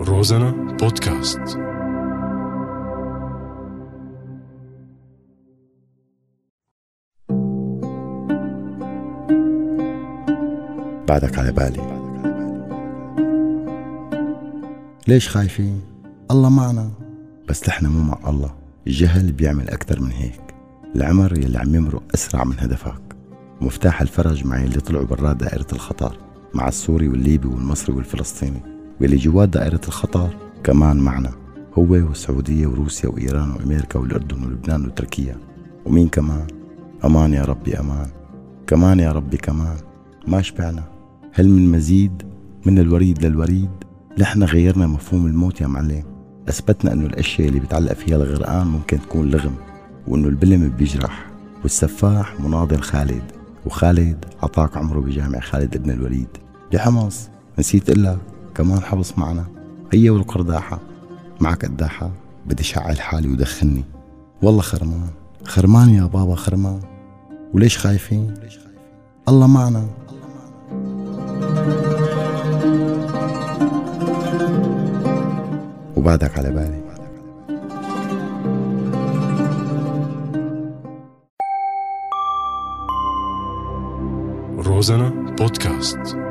روزانا بودكاست. بعدك على بالي. ليش خايفين؟ الله معنا. بس نحن مو مع الله. الجهل بيعمل أكتر من هيك. العمر يلي عم يمرق أسرع من هدفك. مفتاح الفرج مع يلي طلعوا برا دائرة الخطر مع السوري والليبي والمصري والفلسطيني. واللي جوات دائرة الخطر كمان معنا هو والسعودية وروسيا وإيران وأمريكا والأردن ولبنان وتركيا. ومين كمان؟ أمان يا ربي أمان. كمان يا ربي كمان. ما شبعنا. هل من مزيد؟ من الوريد للوريد. نحن غيرنا مفهوم الموت يا معلم. أثبتنا أنه الأشياء اللي بيتعلق فيها الغرقان ممكن تكون لغم وأنه البلم بيجرح والسفاح مناضل خالد وخالد عطاك عمره بجامع خالد ابن الوليد لحمص نسيت إلا كمان حبس معنا. هي والقرداحة. معك قداحة بدي شعل حالي ودخلني. والله خرمان. خرمان يا بابا خرمان. وليش خايفين؟ الله معنا. وبعدك على بالي. روزانا بودكاست.